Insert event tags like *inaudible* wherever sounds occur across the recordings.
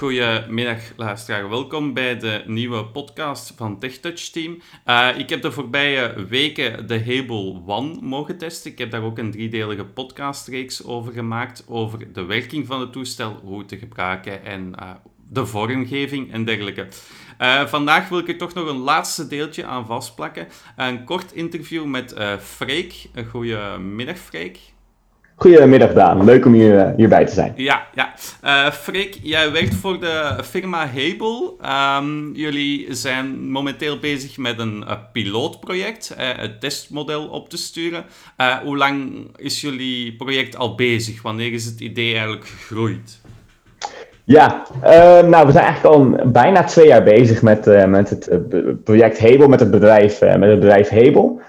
Goedemiddag luisteraar, welkom bij de nieuwe podcast van TechTouch Team. Uh, ik heb de voorbije weken de Hable One mogen testen. Ik heb daar ook een driedelige podcastreeks over gemaakt, over de werking van het toestel, hoe te gebruiken en uh, de vormgeving en dergelijke. Uh, vandaag wil ik er toch nog een laatste deeltje aan vastplakken. Een kort interview met Freek. Goedemiddag Freek. Goedemiddag Daan, leuk om hier, uh, hierbij te zijn. Ja, ja. Uh, Freek, jij werkt voor de firma Hebel. Um, jullie zijn momenteel bezig met een uh, pilootproject, het testmodel op te sturen. hoe lang is jullie project al bezig? Wanneer is het idee eigenlijk gegroeid? Ja, uh, nou, we zijn eigenlijk al bijna twee jaar bezig met, uh, met het uh, project Hebel, met het bedrijf, met het bedrijf Hebel.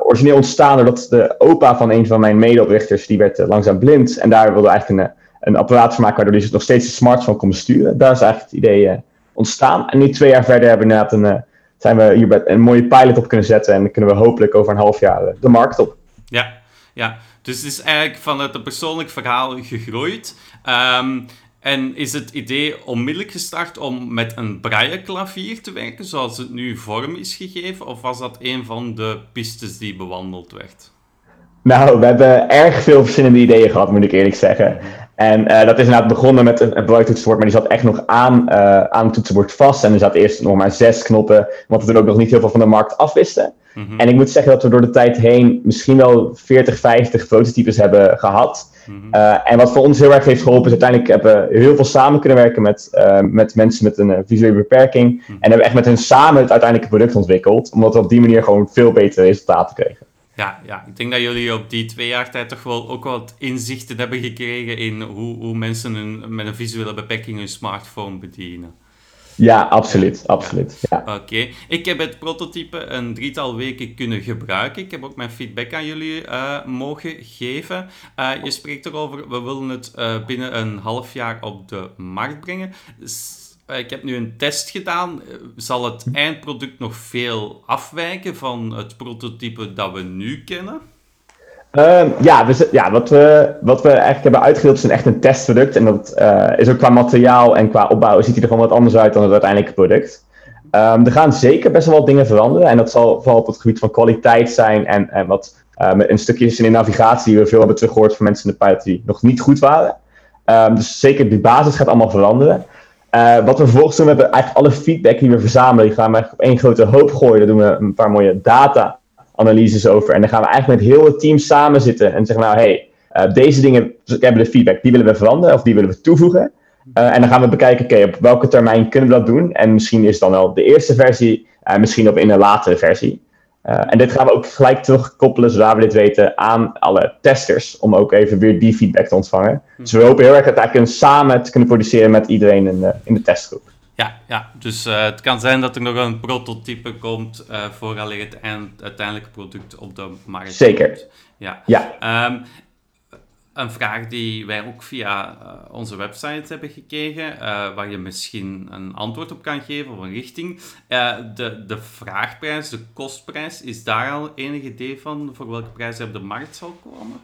origineel ontstaan doordat de opa van een van mijn medeoprichters, die werd langzaam blind. En daar wilde eigenlijk een, een apparaat van maken waardoor hij nog steeds een smartphone kon besturen. Daar is eigenlijk het idee ontstaan. En nu twee jaar verder hebben we inderdaad een, zijn we hier een mooie pilot op kunnen zetten. En kunnen we hopelijk over een half jaar de markt op. Ja, ja. Dus het is eigenlijk vanuit een persoonlijk verhaal gegroeid. Um, en is het idee onmiddellijk gestart om met een braille-klavier te werken, zoals het nu vorm is gegeven? Of was dat een van de pistes die bewandeld werd? Nou, we hebben erg veel verschillende ideeën gehad, moet ik eerlijk zeggen. En uh, dat is inderdaad begonnen met een, toetsenbord, maar die zat echt nog aan, uh, aan het toetsenbord vast. En er zaten eerst nog maar zes knoppen, want we toen ook nog niet heel veel van de markt afwisten. Mm En ik moet zeggen dat we door de tijd heen misschien wel 40, 50 prototypes hebben gehad. Uh, en wat voor ons heel erg heeft geholpen is uiteindelijk hebben we heel veel samen kunnen werken met, uh, met mensen met een uh, visuele beperking. Mm En hebben echt met hen samen het uiteindelijke product ontwikkeld. Omdat we op die manier gewoon veel betere resultaten kregen. Ja, ja, ik denk dat jullie op die twee jaar tijd toch wel ook wat inzichten hebben gekregen in hoe, hoe mensen met een visuele beperking hun smartphone bedienen. Ja, absoluut. absoluut ja. Oké. Ik heb het prototype een drietal weken kunnen gebruiken. Ik heb ook mijn feedback aan jullie uh, mogen geven. Uh, je spreekt erover, we willen het uh, binnen een half jaar op de markt brengen. ik heb nu een test gedaan. Zal het eindproduct nog veel afwijken van het prototype dat we nu kennen? Um, ja, ja wat, we, wat we eigenlijk hebben uitgedeeld is een echt een testproduct. En dat uh, is ook qua materiaal en qua opbouw ziet hij er gewoon wat anders uit dan het uiteindelijke product. Um, er gaan zeker best wel wat dingen veranderen. En dat zal vooral op het gebied van kwaliteit zijn en, en wat uh, een stukjes in de navigatie die we veel hebben teruggehoord van mensen in de pilot die nog niet goed waren. Dus zeker die basis gaat allemaal veranderen. Uh, wat we vervolgens doen, we hebben eigenlijk alle feedback die we verzamelen, die gaan we op één grote hoop gooien. Daar doen we een paar mooie data analyses over. En dan gaan we eigenlijk met heel het team samen zitten en zeggen, nou hey, uh, deze dingen hebben de feedback, die willen we veranderen of die willen we toevoegen. Uh, en dan gaan we bekijken, oké, okay, op welke termijn kunnen we dat doen? En misschien is dan wel de eerste versie, uh, misschien op in een latere versie. en dit gaan we ook gelijk terugkoppelen, zodra we dit weten, aan alle testers, om ook even weer die feedback te ontvangen. Dus we hopen heel erg dat we kunnen samen te kunnen produceren met iedereen in de, in de testgroep. Ja, ja. dus uh, het kan zijn dat er nog een prototype komt uh, vooraleer het eind, uiteindelijke product op de markt Zeker. komt. Ja. ja. Um, een vraag die wij ook via uh, onze website hebben gekregen, waar je misschien een antwoord op kan geven of een richting. de, de vraagprijs, de kostprijs, is daar al enig idee van voor welke prijs hij op de markt zal komen?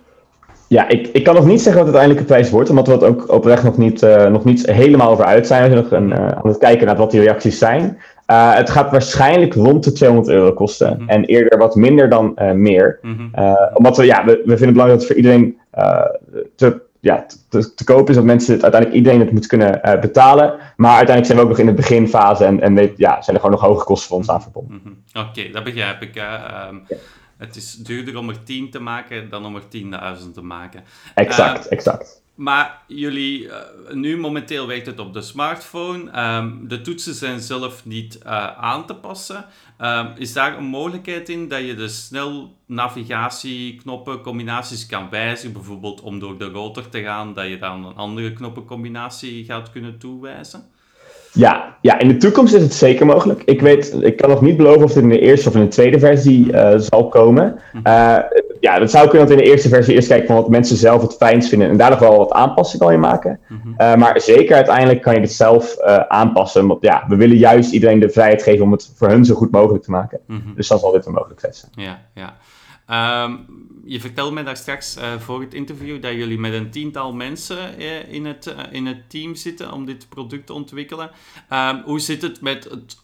Ja, ik, ik kan nog niet zeggen wat de uiteindelijke prijs wordt, omdat we het ook oprecht nog niet, uh, nog niet helemaal over uit zijn. We zijn nog een, uh, aan het kijken naar wat die reacties zijn. Uh, het gaat waarschijnlijk rond de 200 euro kosten. Mm -hmm. En eerder wat minder dan meer. Mm -hmm. omdat we, ja, we, we vinden het belangrijk dat het voor iedereen te, ja, te, te, koop is. Dat mensen het uiteindelijk iedereen het moet kunnen betalen. Maar uiteindelijk zijn we ook nog in de beginfase. En, en ja, zijn er gewoon nog hoge kosten voor ons aan verbonden. Mm -hmm. Oké, okay, dat begrijp ik. Um, ja. Het is duurder om er 10 te maken dan om er 10.000 te maken. Exact, uh, exact. Maar jullie, uh, nu momenteel werkt het op de smartphone. Um, de toetsen zijn zelf niet uh, aan te passen. Um, is daar een mogelijkheid in dat je de snel navigatieknoppen combinaties kan wijzigen? Bijvoorbeeld om door de rotor te gaan, dat je dan een andere knoppencombinatie gaat kunnen toewijzen? Ja, ja, in de toekomst is het zeker mogelijk. Ik weet, ik kan nog niet beloven of het in de eerste of in de tweede versie uh, zal komen. Uh, ja, dat zou kunnen dat in de eerste versie eerst kijken van wat mensen zelf het fijnst vinden en daar nog wel wat aanpassingen in maken. Uh, maar zeker uiteindelijk kan je het zelf aanpassen. Want ja, we willen juist iedereen de vrijheid geven om het voor hun zo goed mogelijk te maken. Dus dan zal dit een mogelijkheid zijn. Ja, ja. Ehm, je vertelde mij daar straks uh, voor het interview dat jullie met een tiental mensen uh, in, het, uh, in het team zitten om dit product te ontwikkelen. Um, hoe zit het met het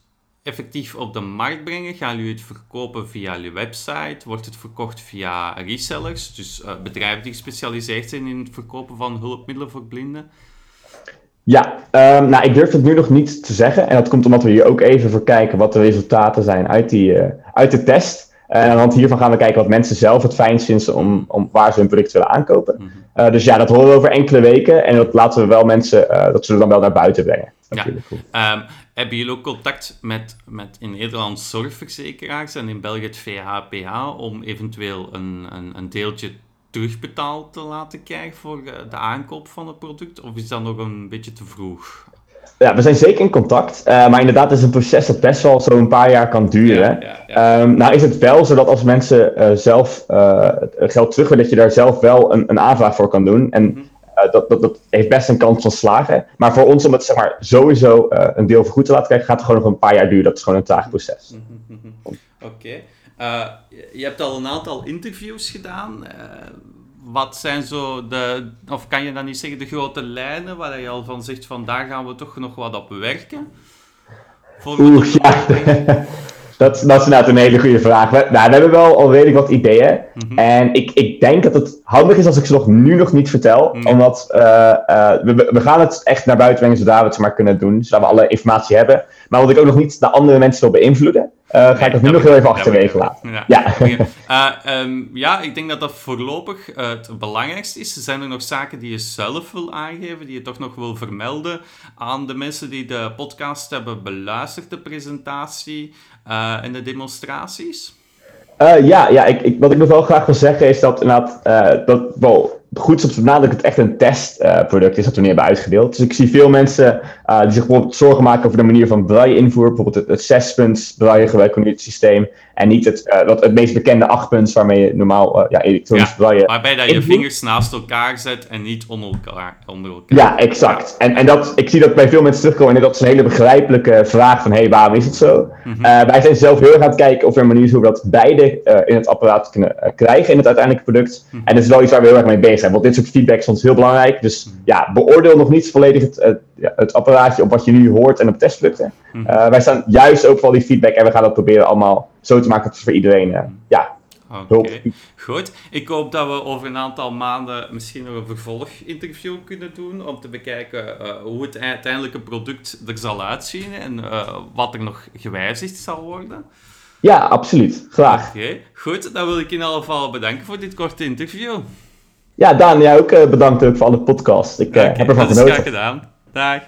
effectief op de markt brengen? Gaan jullie het verkopen via je website? Wordt het verkocht via resellers, dus bedrijven die gespecialiseerd zijn in het verkopen van hulpmiddelen voor blinden? Ja, um, nou, ik durf het nu nog niet te zeggen. En dat komt omdat we hier ook even voor kijken wat de resultaten zijn uit, die, uit de test. En aan de hand hiervan gaan we kijken wat mensen zelf het fijnst vinden om, om waar ze hun product willen aankopen. Mhm. Uh, dus ja, dat horen we over enkele weken. En dat laten we wel mensen, uh, dat zullen we dan wel naar buiten brengen. Ja. Um, hebben jullie ook contact met, met in Nederland zorgverzekeraars en in België het VHPH om eventueel een, een, een deeltje terugbetaald te laten krijgen voor de aankoop van het product? Of is dat nog een beetje te vroeg? Ja, we zijn zeker in contact. Uh, maar inderdaad, het is een proces dat best wel zo'n paar jaar kan duren. Ja, ja, um, nou is het wel zo dat als mensen uh, zelf uh, geld terug willen, dat je daar zelf wel een, een aanvraag voor kan doen. En mm dat, dat, dat heeft best een kans van slagen. Maar voor ons om het zeg maar, sowieso een deel vergoed te laten krijgen, gaat het gewoon nog een paar jaar duren. Dat is gewoon een traag proces. Mhm, mhm. Oké. Okay. je hebt al een aantal interviews gedaan wat zijn zo de, of kan je dan niet zeggen, de grote lijnen waar je al van zegt van daar gaan we toch nog wat op werken? Oeh, ja. *laughs* dat, dat is inderdaad een hele goede vraag. We, nou, we hebben wel al redelijk wat ideeën. Mhm. En ik, ik denk dat het handig is als ik ze nog, nu nog niet vertel. Mhm. Omdat uh, uh, we, we gaan het echt naar buiten brengen zodra we het maar kunnen doen. Zodat we alle informatie hebben. Maar wat ik ook nog niet de andere mensen wil beïnvloeden. Uh, ga ik dat nu nog heel even achterwege laten. Ja. Ja. uh, *laughs* um, ja, ik denk dat dat voorlopig uh, het belangrijkste is. Zijn er nog zaken die je zelf wil aangeven, die je toch nog wil vermelden aan de mensen die de podcast hebben beluisterd, de presentatie en de demonstraties? ja, ja ik, ik, wat ik nog wel graag wil zeggen is dat inderdaad, dat, wel, goed is om dat het echt een testproduct uh, is dat we nu hebben uitgedeeld. Dus ik zie veel mensen uh, die zich bijvoorbeeld zorgen maken over de manier van braille invoer. Bijvoorbeeld het, het zes braille gebruiken systeem. En niet het, wat, het meest bekende achtpunts waarmee je normaal ja, elektronisch ja, braille... Waarbij dat je vingers naast elkaar zet en niet onder elkaar. Onder elkaar. Ja, exact. En, en dat, ik zie dat bij veel mensen terugkomen. En dat is een hele begrijpelijke vraag van, hé, hey, waarom is het zo? Mm -hmm. wij zijn zelf heel erg aan het kijken of er een manier is hoe we dat beide in het apparaat kunnen krijgen in het uiteindelijke product. Mm -hmm. En dat is wel iets waar we heel erg mee bezig zijn. Want dit soort feedback is ons heel belangrijk. Dus mm. ja, beoordeel nog niet volledig het, het, het apparaatje op wat je nu hoort en op testproducten. Mm. Uh, wij staan juist ook voor die feedback en we gaan dat proberen allemaal zo te maken dat het voor iedereen uh, ja, Oké, goed. Ik hoop dat we over een aantal maanden misschien nog een vervolginterview kunnen doen om te bekijken uh, hoe het uiteindelijke product er zal uitzien en uh, wat er nog gewijzigd zal worden. Ja, absoluut. Graag. Oké, goed. Dan wil ik in alle geval bedanken voor dit korte interview. Ja, Daan, jij ook bedankt ook voor alle podcast. Ik okay, heb ervan genoten. Dat is gedaan. Dag.